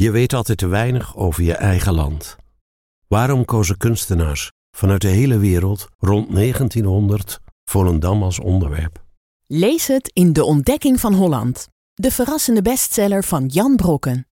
Je weet altijd te weinig over je eigen land. Waarom kozen kunstenaars vanuit de hele wereld rond 1900 Volendam als onderwerp? Lees het in De Ontdekking van Holland, de verrassende bestseller van Jan Brokken.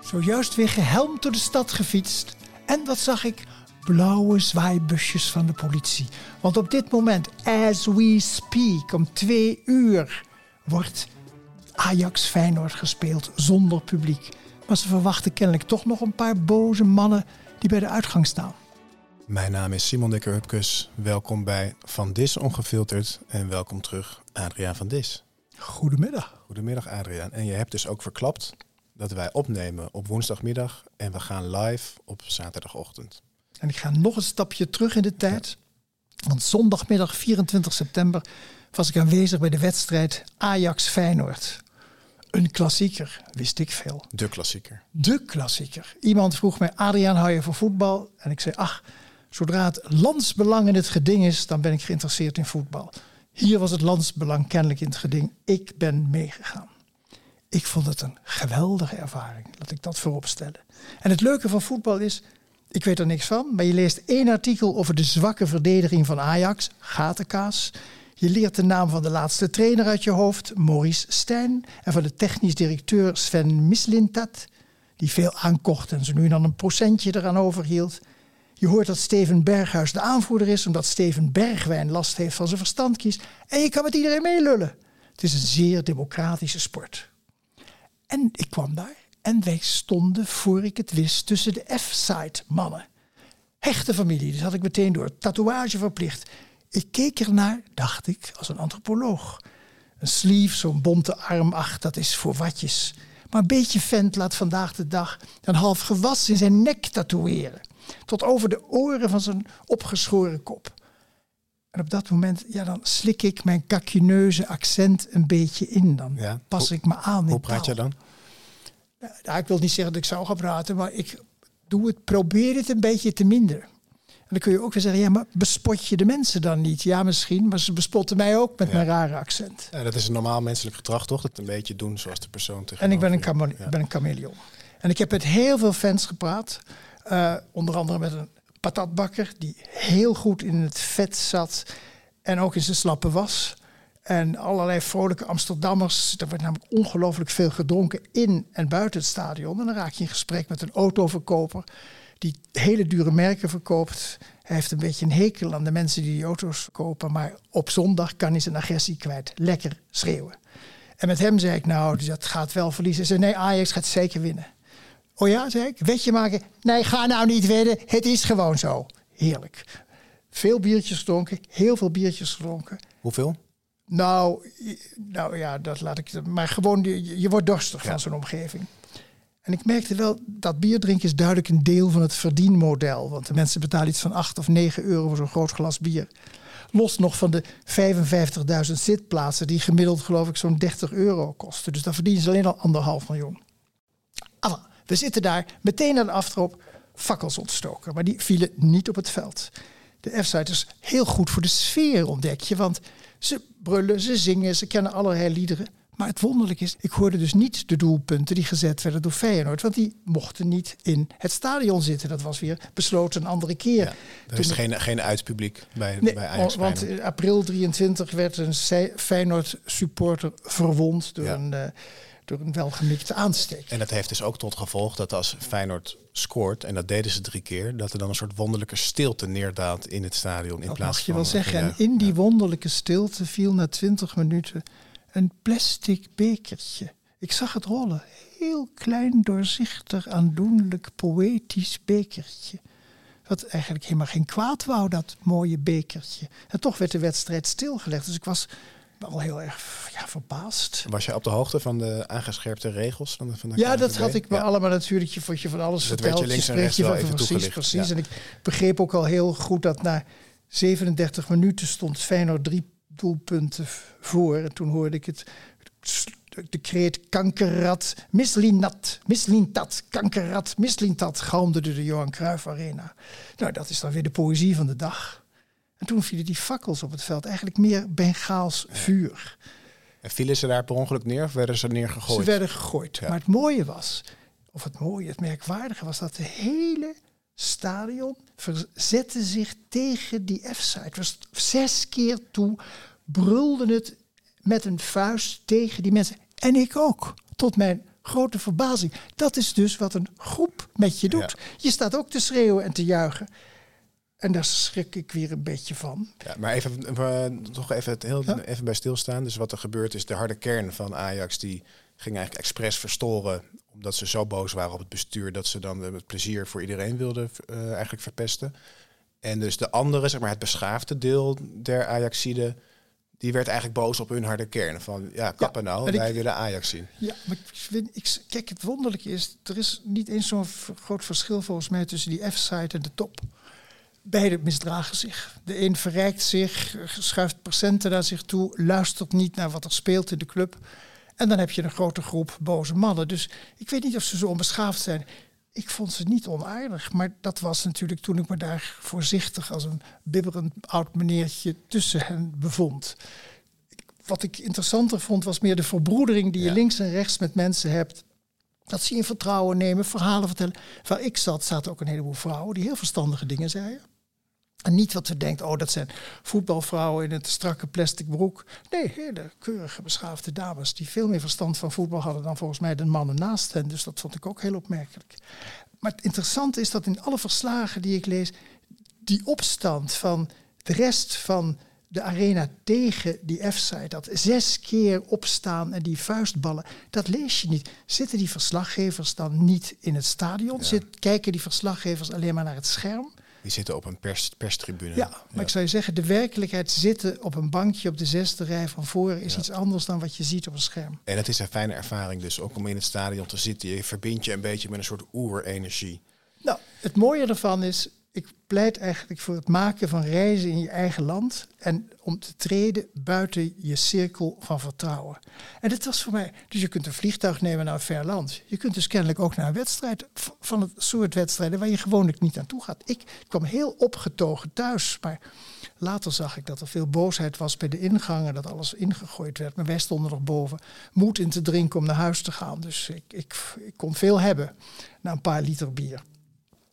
Zojuist weer gehelmd door de stad gefietst. En wat zag ik? Blauwe zwaaibusjes van de politie. Want op dit moment, as we speak, om twee uur, wordt Ajax Feyenoord gespeeld zonder publiek. Maar ze verwachten kennelijk toch nog een paar boze mannen die bij de uitgang staan. Mijn naam is Simon Dekker Hupkes. Welkom bij Van Dis Ongefilterd en welkom terug Adriaan van Dis. Goedemiddag. Goedemiddag Adriaan. En je hebt dus ook verklapt dat wij opnemen op woensdagmiddag en we gaan live op zaterdagochtend. En ik ga nog een stapje terug in de tijd. Want zondagmiddag 24 september was ik aanwezig bij de wedstrijd Ajax-Feyenoord. Een klassieker, wist ik veel. De klassieker. De klassieker. Iemand vroeg mij, Adriaan, hou je voor voetbal? En ik zei, ach, zodra het landsbelang in het geding is, dan ben ik geïnteresseerd in voetbal. Hier was het landsbelang kennelijk in het geding. Ik ben meegegaan. Ik vond het een geweldige ervaring, laat ik dat voorop stellen. En het leuke van voetbal is, ik weet er niks van, maar je leest één artikel over de zwakke verdediging van Ajax, gatenkaas. Je leert de naam van de laatste trainer uit je hoofd, Maurice Stijn, en van de technisch directeur Sven Mislintat, die veel aankocht en ze nu dan een procentje eraan overhield. Je hoort dat Steven Berghuis de aanvoerder is, omdat Steven Bergwijn last heeft van zijn verstandkies. En je kan met iedereen meelullen. Het is een zeer democratische sport. En ik kwam daar en wij stonden, voor ik het wist, tussen de F-side mannen. Hechte familie, dus had ik meteen door. Tatoeage verplicht. Ik keek ernaar, dacht ik, als een antropoloog. Een sleeve, zo'n bonte arm, ach, dat is voor watjes. Maar een beetje vent laat vandaag de dag een half gewas in zijn nek tatoeëren. Tot over de oren van zijn opgeschoren kop. En op dat moment, ja, dan slik ik mijn kakkineuze accent een beetje in. Dan Ja. pas Hoe- ik me aan. Hoe in praat je dan? Ik wil niet zeggen dat ik zou gaan praten, maar ik doe het, probeer het een beetje te minderen. En dan kun je ook weer zeggen, ja, maar bespot je de mensen dan niet? Ja, misschien, maar ze bespotten mij ook met Ja. mijn rare accent. Ja, dat is een normaal menselijk gedrag, toch? Dat een beetje doen zoals de persoon tegenover En ik ben een, Ja. ben een chameleon. En ik heb met heel veel fans gepraat. Eh, onder andere met een patatbakker die heel goed in het vet zat. En ook in zijn slappe was. En allerlei vrolijke Amsterdammers. Er wordt namelijk ongelooflijk veel gedronken in en buiten het stadion. En dan raak je in gesprek met een autoverkoper die hele dure merken verkoopt. Hij heeft een beetje een hekel aan de mensen die die auto's kopen. Maar op zondag kan hij zijn agressie kwijt. Lekker schreeuwen. En met hem zei ik, nou, dat gaat wel verliezen. Hij zei, nee, Ajax gaat zeker winnen. Oh ja, zei ik, wetje maken? Nee, ga nou niet wedden. Het is gewoon zo. Heerlijk. Veel biertjes gedronken, heel veel biertjes gedronken. Hoeveel? Nou, nou ja, dat laat ik. Maar gewoon, je, je wordt dorstig van zo'n omgeving. En ik merkte wel dat bier drinken is duidelijk een deel van het verdienmodel. Want de mensen betalen iets van 8 of 9 euro voor zo'n groot glas bier. Los nog van de 55.000 zitplaatsen, die gemiddeld geloof ik zo'n 30 euro kosten. Dus dan verdienen ze alleen al anderhalf miljoen. Enfin, we zitten daar meteen aan de aftrap fakkels ontstoken. Maar die vielen niet op het veld. De F-site is heel goed voor de sfeer, ontdek je. Want ze brullen, ze zingen, ze kennen allerlei liederen. Maar het wonderlijke is, ik hoorde dus niet de doelpunten die gezet werden door Feyenoord. Want die mochten niet in het stadion zitten. Dat was weer besloten een andere keer. Ja. Er is Toen- geen, geen uitpubliek bij, Nee, bij Ajax. want in april 23 werd een Feyenoord supporter verwond door, Ja. een, eh, door een welgemikte aansteek. En dat heeft dus ook tot gevolg dat als Feyenoord scoort, en dat deden ze drie keer, dat er dan een soort wonderlijke stilte neerdaalt in het stadion. In Dat plaats mag je van wel zeggen. ja, En in die ja. wonderlijke stilte viel na 20 minuten een plastic bekertje. Ik zag het rollen. Heel klein, doorzichtig, aandoenlijk, poëtisch bekertje. Wat eigenlijk helemaal geen kwaad wou, dat mooie bekertje. En toch werd de wedstrijd stilgelegd. Dus ik was wel heel erg ja, verbaasd. Was jij op de hoogte van de aangescherpte regels? Van de, van de Ja, dat had ik me Ja. allemaal natuurlijk. Je wordt je van alles Dus verteld. je links en rechts je van- even precies, toegelicht, precies. ja. En ik begreep ook al heel goed dat na 37 minuten stond Feyenoord drie doelpunten voor. En toen hoorde ik het, s- de, de kreet kankerrat, mislinat, mislintat, kankerrat, mislintat galmde door de Johan Cruijff Arena. Nou, dat is dan weer de poëzie van de dag. En toen vielen die fakkels op het veld, eigenlijk meer Bengaals vuur. En vielen ze daar per ongeluk neer of werden ze neergegooid? Ze werden gegooid. Maar het mooie was, of het mooie, het merkwaardige was dat de hele stadion verzette zich tegen die F-site. Het was zes keer toe brulde het met een vuist tegen die mensen. En ik ook, tot mijn grote verbazing. Dat is dus wat een groep met je doet. Je staat ook te schreeuwen en te juichen. En daar schrik ik weer een beetje van. Ja, maar even, toch even, het heel, even bij stilstaan. Dus wat er gebeurt is de harde kern van Ajax... die ging eigenlijk expres verstoren... omdat ze zo boos waren op het bestuur... dat ze dan het plezier voor iedereen wilden uh, eigenlijk verpesten. En dus de andere, zeg maar het beschaafde deel der Ajaxide die werd eigenlijk boos op hun harde kern. Van ja, kappen nou, wij willen Ajax zien. Ja, maar ik vind, ik, kijk, het wonderlijke is, er is niet eens zo'n groot verschil volgens mij tussen die F-site en de top. Beide misdragen zich. De een verrijkt zich, schuift procenten naar zich toe, luistert niet naar wat er speelt in de club. En dan heb je een grote groep boze mannen. Dus ik weet niet of ze zo onbeschaafd zijn ik vond ze niet onaardig. Maar dat was natuurlijk toen ik me daar voorzichtig als een bibberend oud meneertje tussen hen bevond. Wat ik interessanter vond was meer de verbroedering die je links en rechts met mensen hebt. Dat ze in vertrouwen nemen, verhalen vertellen. Waar ik zat, zaten ook een heleboel vrouwen die heel verstandige dingen zeiden. En niet wat we denkt, oh dat zijn voetbalvrouwen in een strakke plastic broek. Nee, hele keurige, beschaafde dames die veel meer verstand van voetbal hadden dan volgens mij de mannen naast hen. Dus dat vond ik ook heel opmerkelijk. Maar het interessante is dat in alle verslagen die ik lees, die opstand van de rest van de arena tegen die F-site, dat zes keer opstaan en die vuistballen, dat lees je niet. Zitten die verslaggevers dan niet in het stadion? Zit, kijken die verslaggevers alleen maar naar het scherm? Die zitten op een pers, perstribune. Ja, maar ik zou je zeggen, de werkelijkheid zitten op een bankje op de zesde rij van voren is iets anders dan wat je ziet op een scherm. En het is een fijne ervaring dus, ook om in het stadion te zitten. Je verbindt je een beetje met een soort oerenergie. Nou, het mooie ervan is, ik pleit eigenlijk voor het maken van reizen in je eigen land en om te treden buiten je cirkel van vertrouwen. En dat was voor mij, dus je kunt een vliegtuig nemen naar een ver land. Je kunt dus kennelijk ook naar een wedstrijd van het soort wedstrijden waar je gewoonlijk niet naartoe gaat. Ik kwam heel opgetogen thuis, maar later zag ik dat er veel boosheid was bij de ingangen, dat alles ingegooid werd. Maar wij stonden nog boven, moed in te drinken om naar huis te gaan. Dus ik, ik, ik kon veel hebben na een paar liter bier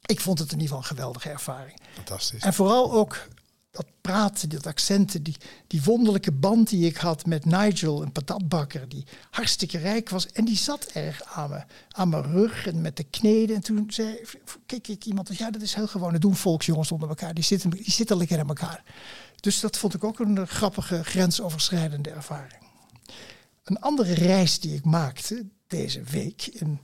ik vond het in ieder geval een geweldige ervaring. Fantastisch. En vooral ook dat praten, dat accenten, die, die wonderlijke band die ik had met Nigel, een patatbakker, die hartstikke rijk was. En die zat erg aan me, aan mijn rug en met de kneden. En toen zei keek ik iemand, ja dat is heel gewoon, dat doen volksjongens onder elkaar, die zitten, die zitten lekker aan elkaar. Dus dat vond ik ook een grappige, grensoverschrijdende ervaring. Een andere reis die ik maakte deze week in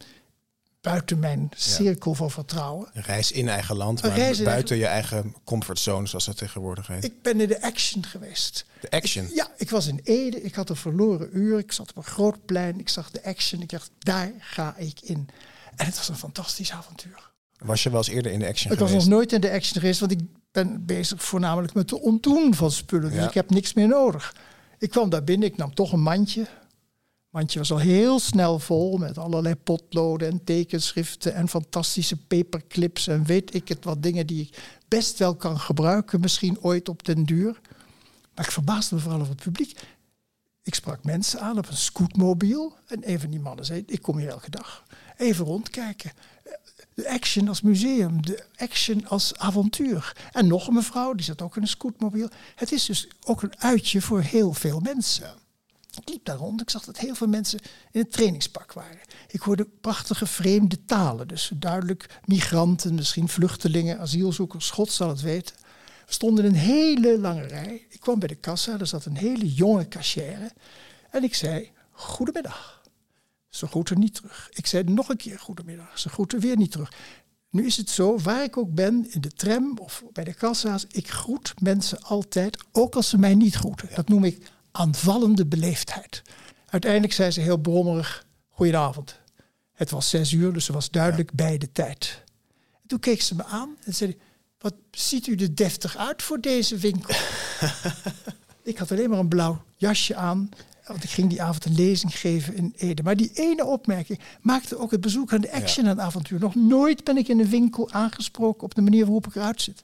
buiten mijn cirkel van vertrouwen. Een reis in eigen land, maar buiten je eigen comfortzone, zoals dat tegenwoordig heet. Ik ben in de action geweest. De action? ja, ik was in Ede, ik had een verloren uur, ik zat op een groot plein, ik zag de action, ik dacht, daar ga ik in. En het was een fantastisch avontuur. Was je wel eens eerder in de action ik geweest? Ik was nog nooit in de action geweest, want ik ben bezig voornamelijk met de ontdoen van spullen. Dus ik heb niks meer nodig. Ik kwam daar binnen, ik nam toch een mandje, mandje was al heel snel vol met allerlei potloden en tekenschriften en fantastische paperclips en weet ik het wat dingen die ik best wel kan gebruiken, misschien ooit op den duur. Maar ik verbaasde me vooral over het publiek. Ik sprak mensen aan op een scootmobiel en een van die mannen zei: Ik kom hier elke dag. Even rondkijken. De action als museum, de action als avontuur. En nog een mevrouw, die zat ook in een scootmobiel. Het is dus ook een uitje voor heel veel mensen. Ik liep daar rond. Ik zag dat heel veel mensen in het trainingspak waren. Ik hoorde prachtige vreemde talen. Dus duidelijk migranten, misschien vluchtelingen, asielzoekers. God zal het weten. We stonden in een hele lange rij. Ik kwam bij de kassa. Er zat een hele jonge cashier. En ik zei, goedemiddag. Ze groeten niet terug. Ik zei nog een keer goedemiddag. Ze groeten weer niet terug. Nu is het zo, waar ik ook ben, in de tram of bij de kassa's, ik groet mensen altijd, ook als ze mij niet groeten. Dat noem ik aanvallende beleefdheid. Uiteindelijk zei ze heel brommerig: Goedenavond. Het was zes uur, dus ze was duidelijk bij de tijd. En toen keek ze me aan en zei: Wat ziet u er deftig uit voor deze winkel? ik had alleen maar een blauw jasje aan, Want ik ging die avond een lezing geven in Ede. Maar die ene opmerking maakte ook het bezoek aan de Action een avontuur. Nog nooit ben ik in een winkel aangesproken op de manier waarop ik eruit zit.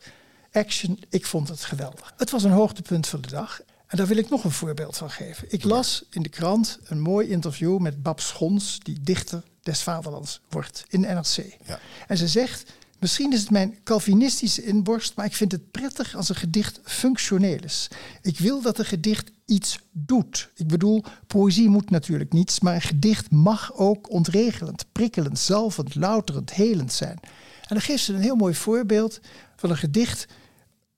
Action, ik vond het geweldig. Het was een hoogtepunt van de dag. En daar wil ik nog een voorbeeld van geven. Ik las in de krant een mooi interview met Bab Schons, die dichter des vaderlands wordt in de NRC. Ja. En ze zegt, misschien is het mijn Calvinistische inborst, maar ik vind het prettig als een gedicht functioneel is. Ik wil dat een gedicht iets doet. Ik bedoel, poëzie moet natuurlijk niets, maar een gedicht mag ook ontregelend, prikkelend, zalvend, louterend, helend zijn. En dan geeft ze een heel mooi voorbeeld van een gedicht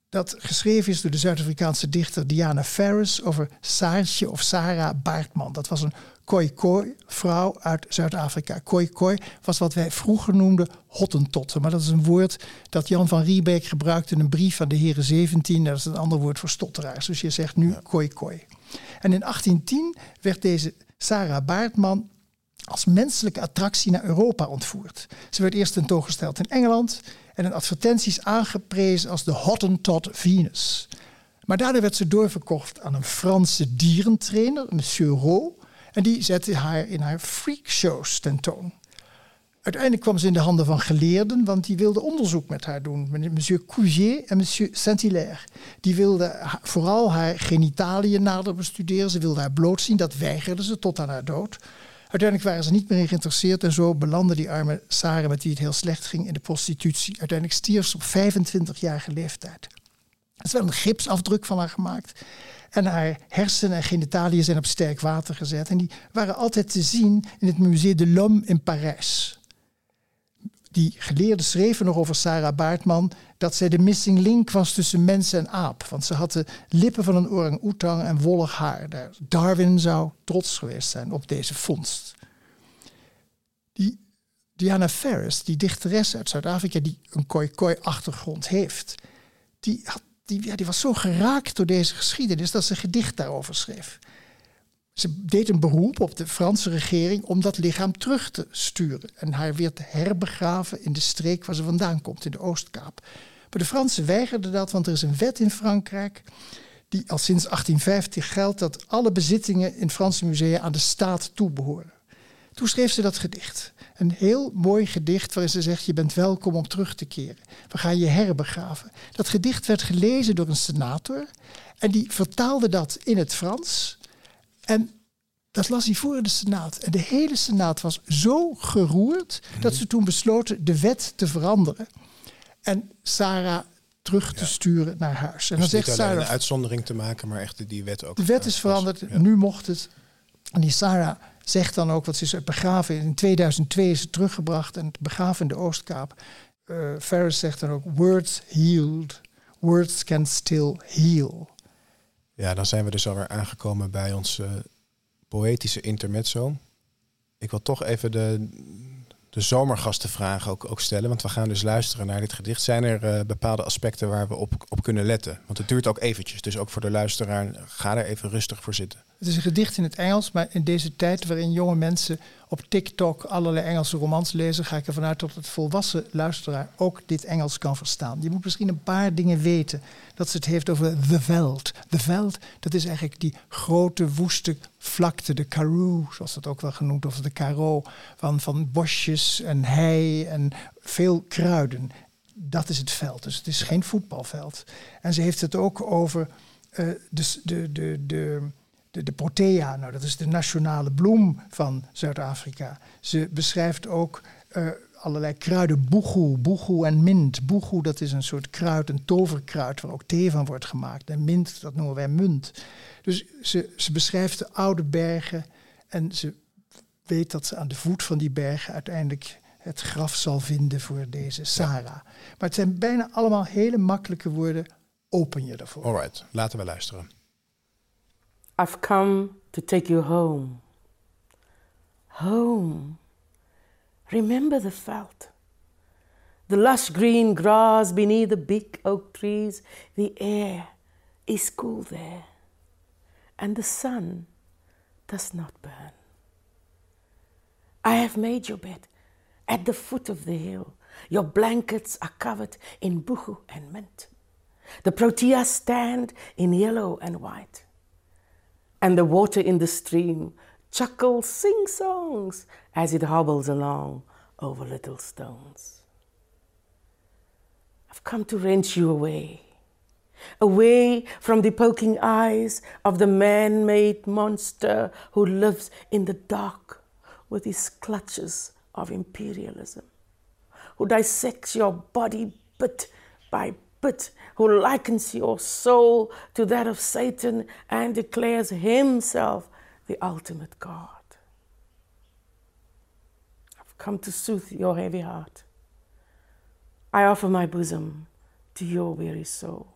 dat geschreven is door de Zuid-Afrikaanse dichter Diana Ferris over Saartje of Sarah Baartman. Dat was een Khoi vrouw uit Zuid-Afrika. Khoi was wat wij vroeger noemden hottentotten. Maar dat is een woord dat Jan van Riebeek gebruikte in een brief aan de heren 17. Dat is een ander woord voor stotteraars. Dus je zegt nu Khoi En in 1810 werd deze Sarah Baartman als menselijke attractie naar Europa ontvoerd. Ze werd eerst tentoongesteld in Engeland en in advertenties aangeprezen als de Hottentot Venus. Maar daarna werd ze doorverkocht aan een Franse dierentrainer, Monsieur Rowe, en die zette haar in haar freakshows tentoon. Uiteindelijk kwam ze in de handen van geleerden, want die wilden onderzoek met haar doen. Monsieur Cougier en Monsieur Saint-Hilaire. Die wilden vooral haar genitaliën nader bestuderen. Ze wilden haar blootzien. Dat weigerde ze tot aan haar dood. Uiteindelijk waren ze niet meer in geïnteresseerd en zo belandde die arme Sarah, met wie het heel slecht ging, in de prostitutie. Uiteindelijk stierf ze op 25-jarige leeftijd. Er is wel een gipsafdruk van haar gemaakt. En haar hersenen en genitaliën zijn op sterk water gezet. En die waren altijd te zien in het Musée de l'Homme in Parijs die geleerden schreven nog over Sarah Baartman dat zij de missing link was tussen mens en aap. Want ze had de lippen van een orang-oetang en wollig haar. Darwin zou trots geweest zijn op deze vondst. Die Diana Ferris, die dichteres uit Zuid-Afrika die een koi-koi-achtergrond heeft, die, had, die, die was zo geraakt door deze geschiedenis dat ze een gedicht daarover schreef. Ze deed een beroep op de Franse regering om dat lichaam terug te sturen. En haar weer te herbegraven in de streek waar ze vandaan komt, in de Oostkaap. Maar de Fransen weigerden dat, want er is een wet in Frankrijk die al sinds 1850 geldt dat alle bezittingen in Franse musea aan de staat toebehoren. Toen schreef ze dat gedicht. Een heel mooi gedicht waarin ze zegt: Je bent welkom om terug te keren. We gaan je herbegraven. Dat gedicht werd gelezen door een senator en die vertaalde dat in het Frans. En dat las hij voor de Senaat. En de hele Senaat was zo geroerd dat ze toen besloten de wet te veranderen. En Sarah terug te sturen naar huis. En dus dan zegt Sarah. een uitzondering te maken, maar echt die wet ook. De wet is veranderd, nu mocht het. En die Sarah zegt dan ook, wat ze is begraven in 2002 is ze teruggebracht en begraven in de Oostkaap. Uh, Ferris zegt dan ook: Words healed, words can still heal. Ja, dan zijn we dus alweer aangekomen bij ons uh, poëtische intermezzo. Ik wil toch even de, de zomergastenvragen ook, ook stellen. Want we gaan dus luisteren naar dit gedicht. Zijn er uh, bepaalde aspecten waar we op, op kunnen letten? Want het duurt ook eventjes. Dus ook voor de luisteraar, ga er even rustig voor zitten. Het is een gedicht in het Engels, maar in deze tijd waarin jonge mensen op TikTok allerlei Engelse romans lezen, ga ik ervan uit dat het volwassen luisteraar ook dit Engels kan verstaan. Je moet misschien een paar dingen weten. Dat ze het heeft over the veld. The veld, dat is eigenlijk die grote woeste vlakte, de karoo, zoals dat ook wel genoemd of de karo, van, van bosjes en hei en veel kruiden. Dat is het veld. Dus het is geen voetbalveld. En ze heeft het ook over uh, de, de, de, de de, de protea, nou, dat is de nationale bloem van Zuid-Afrika. Ze beschrijft ook uh, allerlei kruiden, boegoe, boegoe en mint. Boegoe, dat is een soort kruid, een toverkruid waar ook thee van wordt gemaakt. En mint, dat noemen wij munt. Dus ze, ze beschrijft de oude bergen en ze weet dat ze aan de voet van die bergen uiteindelijk het graf zal vinden voor deze Sarah. Maar het zijn bijna allemaal hele makkelijke woorden. Open je ervoor. Alright, laten we luisteren. I've come to take you home. Home. Remember the felt. The lush green grass beneath the big oak trees. The air is cool there. And the sun does not burn. I have made your bed at the foot of the hill. Your blankets are covered in buchu and mint. The proteas stand in yellow and white. And the water in the stream chuckles, sing songs as it hobbles along over little stones. I've come to wrench you away, away from the poking eyes of the man made monster who lives in the dark with his clutches of imperialism, who dissects your body bit by bit, who likens your soul to that of Satan and declares himself the ultimate God. I've come to soothe your heavy heart. I offer my bosom to your weary soul.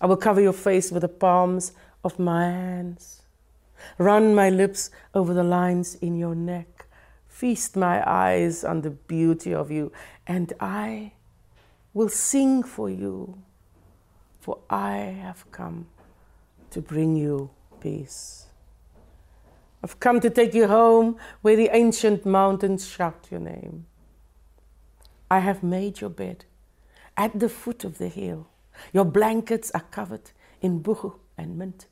I will cover your face with the palms of my hands, run my lips over the lines in your neck, feast my eyes on the beauty of you, and I will sing for you, for I have come to bring you peace. I've come to take you home where the ancient mountains shout your name. I have made your bed at the foot of the hill. Your blankets are covered in buchu and mint.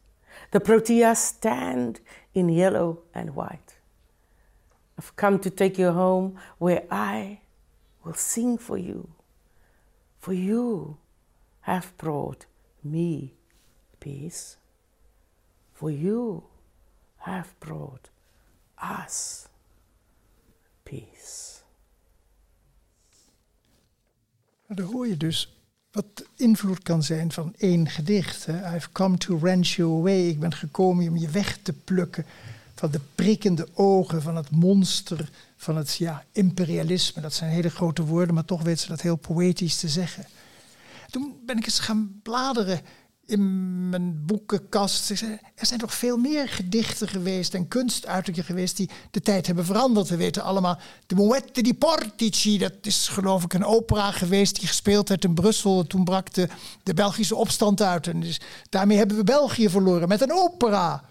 The proteas stand in yellow and white. I've come to take you home where I will sing for you. For you have brought me peace. For you have brought us peace. Daar hoor je dus wat invloed kan zijn van één gedicht. Hè. I've come to wrench you away. Ik ben gekomen om je weg te plukken van de prikkende ogen, van het monster, van het ja, imperialisme. Dat zijn hele grote woorden, maar toch weet ze dat heel poëtisch te zeggen. Toen ben ik eens gaan bladeren in mijn boekenkast. Er zijn toch veel meer gedichten geweest en kunstuitingen geweest die de tijd hebben veranderd. We weten allemaal de Moette di Portici. Dat is geloof ik een opera geweest die gespeeld werd in Brussel. Toen brak de, de Belgische opstand uit. En dus daarmee hebben we België verloren met een opera.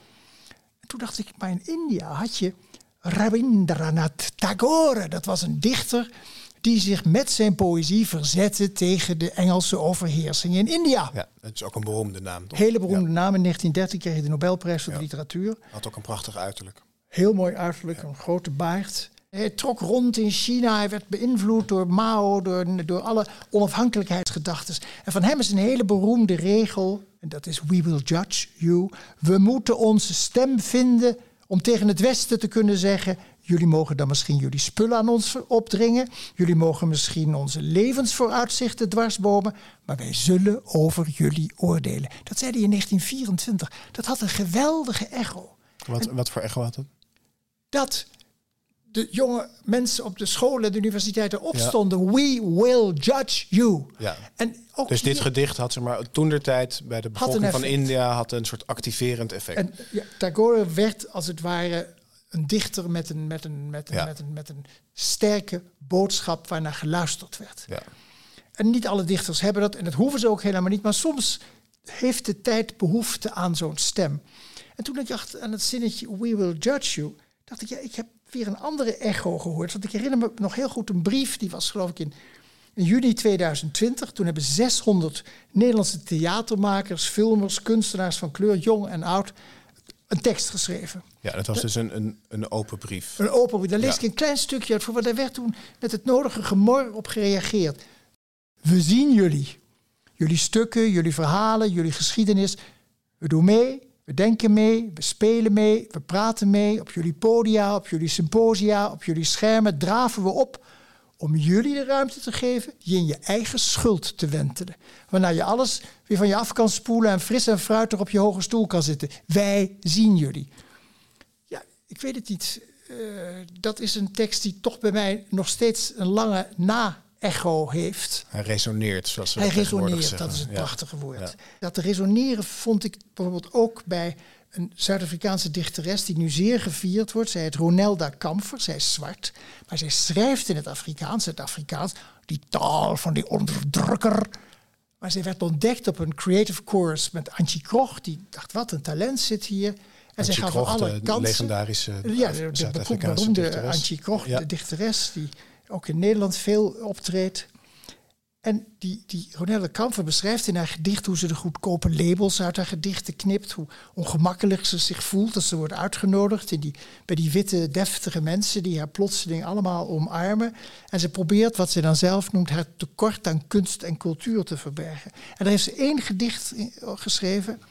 En toen dacht ik, maar in India had je Rabindranath Tagore. Dat was een dichter die zich met zijn poëzie verzette tegen de Engelse overheersing in India. Ja, het is ook een beroemde naam. Toch? Hele beroemde naam. In 1913 kreeg hij de Nobelprijs voor de literatuur. Had ook een prachtig uiterlijk. Heel mooi uiterlijk, een grote baard. Hij trok rond in China, hij werd beïnvloed door Mao, door, door alle onafhankelijkheidsgedachten. En van hem is een hele beroemde regel, en dat is We will judge you. We moeten onze stem vinden om tegen het Westen te kunnen zeggen: Jullie mogen dan misschien jullie spullen aan ons opdringen. Jullie mogen misschien onze levensvooruitzichten dwarsbomen. Maar wij zullen over jullie oordelen. Dat zei hij in 1924. Dat had een geweldige echo. Wat, wat voor echo had het? Dat de jonge mensen op de scholen en de universiteiten opstonden. We will judge you. Ja. En ook dus dit gedicht had ze maar toen der tijd bij de bevolking van India had een soort activerend effect. En ja, Tagore werd als het ware een dichter met een, met een, met een, met een, met een sterke boodschap waarnaar geluisterd werd. Ja. En niet alle dichters hebben dat en dat hoeven ze ook helemaal niet, maar soms heeft de tijd behoefte aan zo'n stem. En toen ik dacht aan het zinnetje We will judge you, dacht ik, ja, ik heb weer een andere echo gehoord. Want ik herinner me nog heel goed een brief, die was geloof ik in, in juni 2020. Toen hebben 600 Nederlandse theatermakers, filmers, kunstenaars van kleur, jong en oud, een tekst geschreven. Ja, dat was dus een, een, een open brief. Een open brief. Daar lees ik een klein stukje uit voor, want daar werd toen met het nodige gemor op gereageerd. We zien jullie. Jullie stukken, jullie verhalen, jullie geschiedenis. We doen mee, we denken mee, we spelen mee, we praten mee. Op jullie podia, op jullie symposia, op jullie schermen draven we op om jullie de ruimte te geven je in je eigen schuld te wentelen. Waarna je alles weer van je af kan spoelen en fris en fruitig op je hoge stoel kan zitten. Wij zien jullie. Ja, ik weet het niet. Uh, dat is een tekst die toch bij mij nog steeds een lange na-echo heeft. Hij resoneert, zoals ze Hij resoneert, dat is het prachtige woord. Ja. Dat resoneren vond ik bijvoorbeeld ook bij een Zuid-Afrikaanse dichteres die nu zeer gevierd wordt. Zij heet Ronelda Kamfer, zij is zwart. Maar zij schrijft in het Afrikaans, het Afrikaans, die taal van die onderdrukker. Maar zij werd ontdekt op een creative course met Antje Krog. Die dacht, wat een talent zit hier. En zij gaf Krog, alle kansen. legendarische Ja, de, de, de beroemde Antje Krog, de dichteres, die ook in Nederland veel optreedt. En die, die Ronelle Kamfer beschrijft in haar gedicht hoe ze de goedkope labels uit haar gedichten knipt. Hoe ongemakkelijk ze zich voelt als ze wordt uitgenodigd in die, bij die witte, deftige mensen die haar plotseling allemaal omarmen. En ze probeert wat ze dan zelf noemt haar tekort aan kunst en cultuur te verbergen. En daar heeft ze één gedicht geschreven.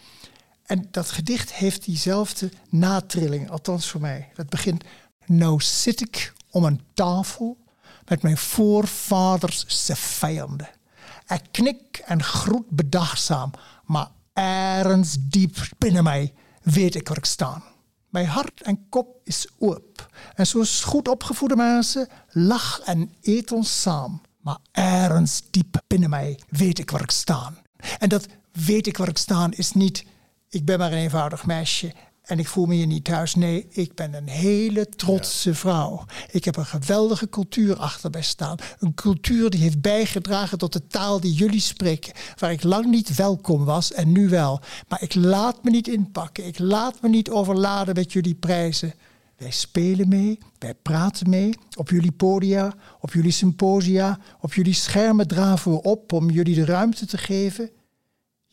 En dat gedicht heeft diezelfde natrilling, althans voor mij. Dat begint, nou zit ik om een tafel met mijn voorvaders ze vijanden. Ik knik en groet bedachtzaam, maar ergens diep binnen mij weet ik waar ik sta. Mijn hart en kop is oop. En zoals goed opgevoede mensen lach en eet ons samen. Maar ergens diep binnen mij weet ik waar ik sta. En dat weet ik waar ik sta is niet, ik ben maar een eenvoudig meisje en ik voel me hier niet thuis. Nee, ik ben een hele trotse vrouw. Ik heb een geweldige cultuur achter mij staan. Een cultuur die heeft bijgedragen tot de taal die jullie spreken. Waar ik lang niet welkom was en nu wel. Maar ik laat me niet inpakken. Ik laat me niet overladen met jullie prijzen. Wij spelen mee, wij praten mee. Op jullie podia, op jullie symposia, op jullie schermen draven we op om jullie de ruimte te geven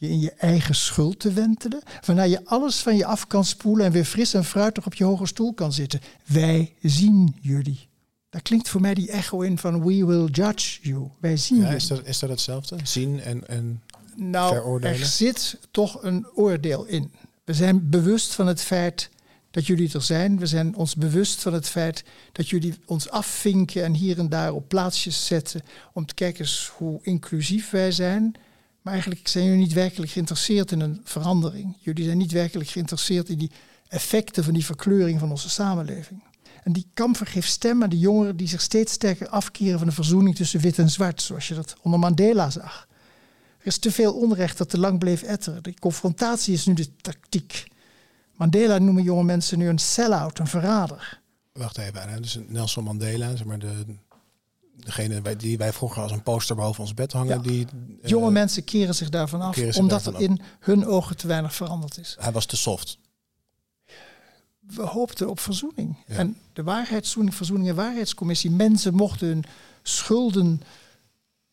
je in je eigen schuld te wentelen, waarna je alles van je af kan spoelen en weer fris en fruitig op je hoge stoel kan zitten. Wij zien jullie. Daar klinkt voor mij die echo in van we will judge you. Wij zien ja, jullie. Is dat, is dat hetzelfde? Zien en, en nou, veroordelen? Er zit toch een oordeel in. We zijn bewust van het feit dat jullie er zijn. We zijn ons bewust van het feit dat jullie ons afvinken en hier en daar op plaatsjes zetten om te kijken hoe inclusief wij zijn. Maar eigenlijk zijn jullie niet werkelijk geïnteresseerd in een verandering. Jullie zijn niet werkelijk geïnteresseerd in die effecten van die verkleuring van onze samenleving. En die kamfer geeft stem aan de jongeren die zich steeds sterker afkeren van de verzoening tussen wit en zwart, zoals je dat onder Mandela zag. Er is te veel onrecht dat te lang bleef etteren. De confrontatie is nu de tactiek. Mandela noemen jonge mensen nu een sell-out, een verrader. Wacht even, dus Nelson Mandela, zeg maar de degene die wij vroeger als een poster boven ons bed hangen. Die, Jonge eh, mensen keren zich daarvan af, omdat er in hun ogen te weinig veranderd is. Hij was te soft. We hoopten op verzoening. En de waarheidszoening, verzoening en waarheidscommissie, mensen mochten hun schulden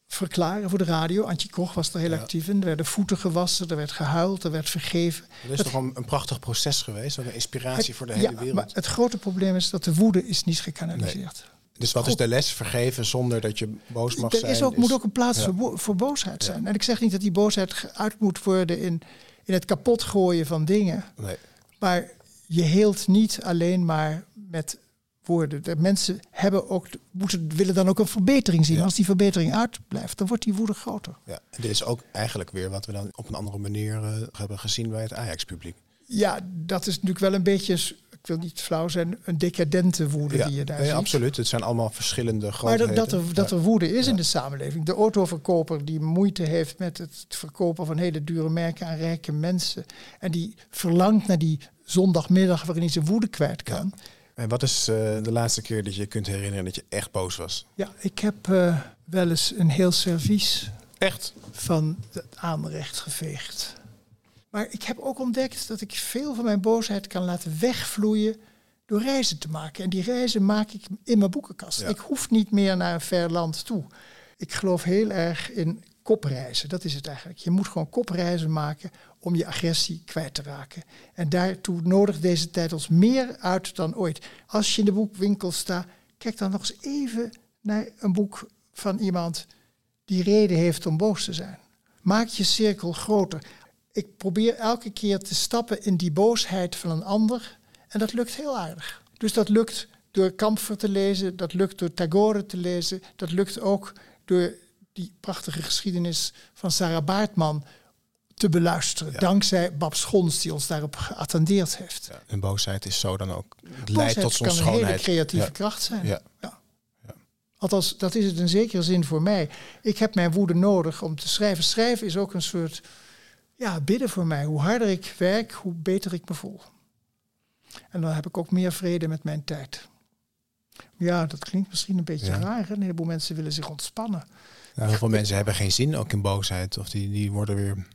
verklaren voor de radio. Antje Koch was er heel actief in. Er werden voeten gewassen, er werd gehuild, er werd vergeven. Het is toch een, een, prachtig proces geweest, een inspiratie voor de hele wereld. Maar het grote probleem is dat de woede is niet gekanaliseerd. Dus wat is de les? Vergeven zonder dat je boos mag er zijn? Er ook, moet ook een plaats voor, voor, boosheid zijn. En ik zeg niet dat die boosheid geuit moet worden in, in het kapot gooien van dingen. Nee. Maar je heelt niet alleen maar met woorden. De mensen hebben ook, moeten, willen dan ook een verbetering zien. Als die verbetering uitblijft, dan wordt die woede groter. Ja, en dit is ook eigenlijk weer wat we dan op een andere manier uh, hebben gezien bij het Ajax-publiek. Ja, dat is natuurlijk wel een beetje ik wil niet flauw zijn, een decadente woede die je daar nee, ziet. Absoluut, het zijn allemaal verschillende grootheden. Maar dat, dat, er, dat er woede is in de samenleving. De autoverkoper die moeite heeft met het verkopen van hele dure merken aan rijke mensen. En die verlangt naar die zondagmiddag waarin hij zijn woede kwijt kan. En wat is uh, de laatste keer dat je kunt herinneren dat je echt boos was? Ja, ik heb uh, wel eens een heel servies echt? van het aanrecht geveegd. Maar ik heb ook ontdekt dat ik veel van mijn boosheid kan laten wegvloeien door reizen te maken. En die reizen maak ik in mijn boekenkast. Ik hoef niet meer naar een ver land toe. Ik geloof heel erg in kopreizen. Dat is het eigenlijk. Je moet gewoon kopreizen maken om je agressie kwijt te raken. En daartoe nodigt deze tijd ons meer uit dan ooit. Als je in de boekwinkel staat, kijk dan nog eens even naar een boek van iemand die reden heeft om boos te zijn. Maak je cirkel groter ik probeer elke keer te stappen in die boosheid van een ander. En dat lukt heel aardig. Dus dat lukt door Kampfer te lezen, dat lukt door Tagore te lezen, dat lukt ook door die prachtige geschiedenis van Sarah Baartman te beluisteren. Dankzij Bab Schons die ons daarop geattendeerd heeft. Ja, en boosheid is zo dan ook. Het leidt tot zo'n schoonheid. kan een hele creatieve kracht zijn. Ja. Althans, dat is het in zekere zin voor mij. Ik heb mijn woede nodig om te schrijven. Schrijven is ook een soort ja, bidden voor mij. Hoe harder ik werk, hoe beter ik me voel. En dan heb ik ook meer vrede met mijn tijd. Ja, dat klinkt misschien een beetje raar. Een heleboel mensen willen zich ontspannen. heel veel mensen hebben geen zin ook in boosheid. Of die, die worden weer...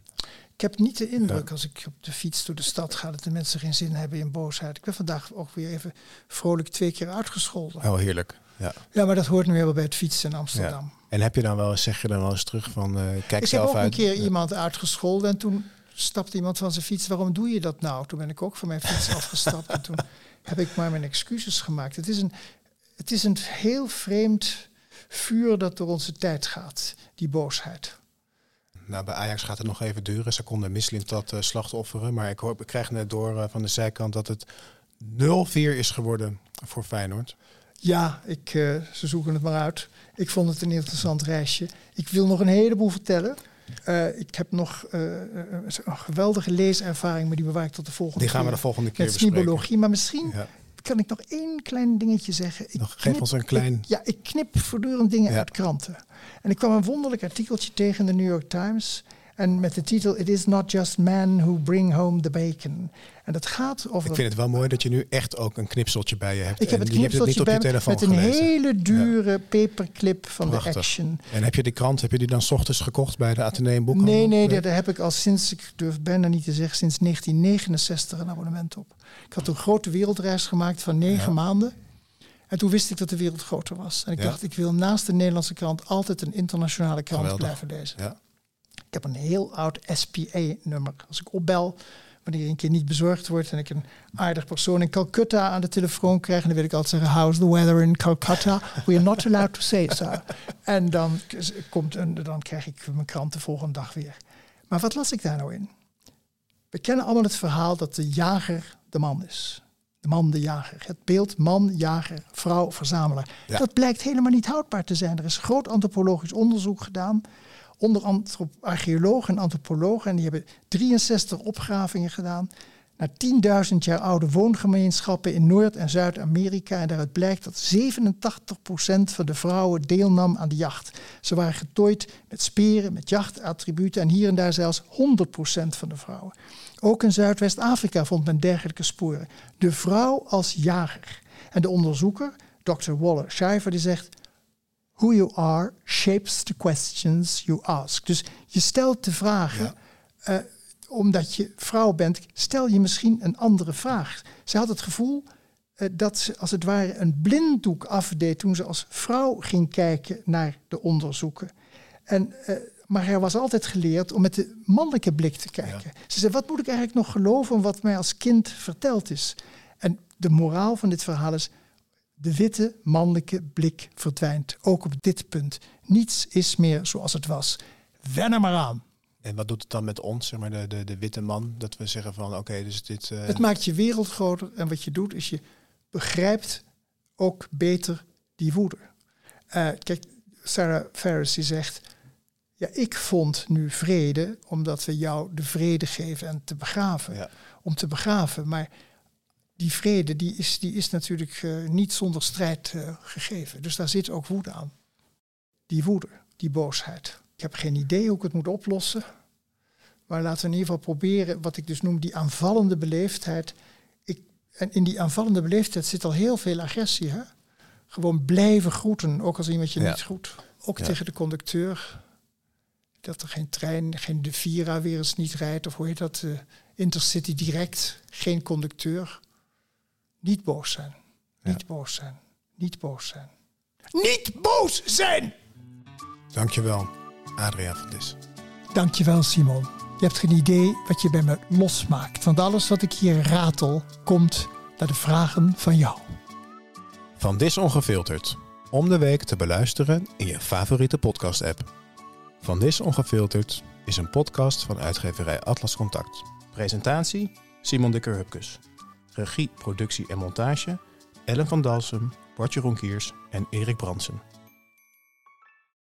Ik heb niet de indruk als ik op de fiets door de stad ga... dat de mensen geen zin hebben in boosheid. Ik ben vandaag ook weer even vrolijk twee keer uitgescholden. Heel heerlijk. Ja. ja, maar dat hoort nu helemaal bij het fietsen in Amsterdam. En heb je dan wel eens, zeg je dan wel eens terug van, uh, kijk ik zelf heb ook uit. een keer iemand uitgescholden en toen stapte iemand van zijn fiets. Waarom doe je dat nou? Toen ben ik ook van mijn fiets afgestapt en toen heb ik maar mijn excuses gemaakt. Het is een, het is een heel vreemd vuur dat door onze tijd gaat, die boosheid. Nou, bij Ajax gaat het nog even duren. Ze konden Mislint dat uh, slachtofferen. Maar ik, hoor, ik krijg net door uh, van de zijkant dat het 0-4 is geworden voor Feyenoord. Ja, ik, uh, ze zoeken het maar uit. Ik vond het een interessant reisje. Ik wil nog een heleboel vertellen. Uh, ik heb nog uh, een geweldige leeservaring, maar die bewaar ik tot de volgende Die gaan keer. we de volgende keer Met bespreken. snibologie. Maar misschien ja. kan ik nog één klein dingetje zeggen. Ik nog, geef ons een klein... Ik, ja, ik knip voortdurend dingen Ja. uit kranten. En ik kwam een wonderlijk artikeltje tegen in de New York Times. En met de titel It is not just men who bring home the bacon. En dat gaat over... Ik vind het wel mooi dat je nu echt ook een knipseltje bij je hebt. Ik heb het je hebt knipseltje niet bij op je telefoon met een gelezen. hele dure paperclip van Prachtig. de Action. En heb je die krant, heb je die dan 's ochtends gekocht bij de Atheneum Boekhandel? Nee, nee, daar, heb ik al sinds, ik durf bijna niet te zeggen, sinds 1969 een abonnement op. Ik had een grote wereldreis gemaakt van negen Ja. maanden. En toen wist ik dat de wereld groter was. En ik Ja. dacht, ik wil naast de Nederlandse krant altijd een internationale krant Geweldig. blijven lezen. Ja. Ik heb een heel oud SPA-nummer. Als ik opbel, wanneer een keer niet bezorgd wordt en ik een aardig persoon in Calcutta aan de telefoon krijg, en dan wil ik altijd zeggen: How's the weather in Calcutta? We are not allowed to say so. En dan, komt een, dan krijg ik mijn krant de volgende dag weer. Maar wat las ik daar nou in? We kennen allemaal het verhaal dat de jager de man is. De man, de jager. Het beeld man, jager, vrouw, verzamelaar. Ja. Dat blijkt helemaal niet houdbaar te zijn. Er is groot antropologisch onderzoek gedaan onder archeologen en antropologen. En die hebben 63 opgravingen gedaan naar 10.000 jaar oude woongemeenschappen in Noord- en Zuid-Amerika. En daaruit blijkt dat 87% van de vrouwen deelnam aan de jacht. Ze waren getooid met speren, met jachtattributen en hier en daar zelfs 100% van de vrouwen. Ook in Zuidwest-Afrika vond men dergelijke sporen. De vrouw als jager. En de onderzoeker, Dr. Waller Schijver, die zegt... Who you are shapes the questions you ask. Dus je stelt de vragen. eh, omdat je vrouw bent, stel je misschien een andere vraag. Ze had het gevoel eh, dat ze als het ware een blinddoek afdeed toen ze als vrouw ging kijken naar de onderzoeken. En, eh, maar er was altijd geleerd om met de mannelijke blik te kijken. Ze zei, wat moet ik eigenlijk nog geloven wat mij als kind verteld is? En de moraal van dit verhaal is, de witte mannelijke blik verdwijnt. Ook op dit punt. Niets is meer zoals het was. Wen er maar aan. En wat doet het dan met ons, zeg maar, de, de, de witte man? Dat we zeggen van, oké, dus dit... eh, Het maakt je wereld groter en wat je doet is je begrijpt ook beter die woede. Eh, kijk, Sarah Ferris die zegt, ja, ik vond nu vrede omdat we jou de vrede geven en te begraven. Ja. Om te begraven, maar die vrede die is, die is natuurlijk eh, niet zonder strijd eh, gegeven. Dus daar zit ook woede aan. Die woede, die boosheid. Ik heb geen idee hoe ik het moet oplossen. Maar laten we in ieder geval proberen, wat ik dus noem, die aanvallende beleefdheid. Ik, en in die aanvallende beleefdheid zit al heel veel agressie. Hè? Gewoon blijven groeten, ook als iemand je Ja. niet groet. Ook Ja. tegen de conducteur. Dat er geen trein, geen de Vira weer eens niet rijdt. Of hoe heet dat? eh, Intercity direct. Geen conducteur. Niet boos zijn. Ja. Niet boos zijn. Niet boos zijn. Niet boos zijn! Dankjewel, Adriaan van Dis. Dankjewel Simon. Je hebt geen idee wat je bij me losmaakt. Want alles wat ik hier ratel komt naar de vragen van jou. Van Dis Ongefilterd. Om de week te beluisteren in je favoriete podcast-app. Van Dis Ongefilterd is een podcast van uitgeverij Atlas Contact. Presentatie Simon Dikker-Hupkes. Regie, productie en montage Ellen van Dalsem, Bartje Ronkiers en Erik Bransen.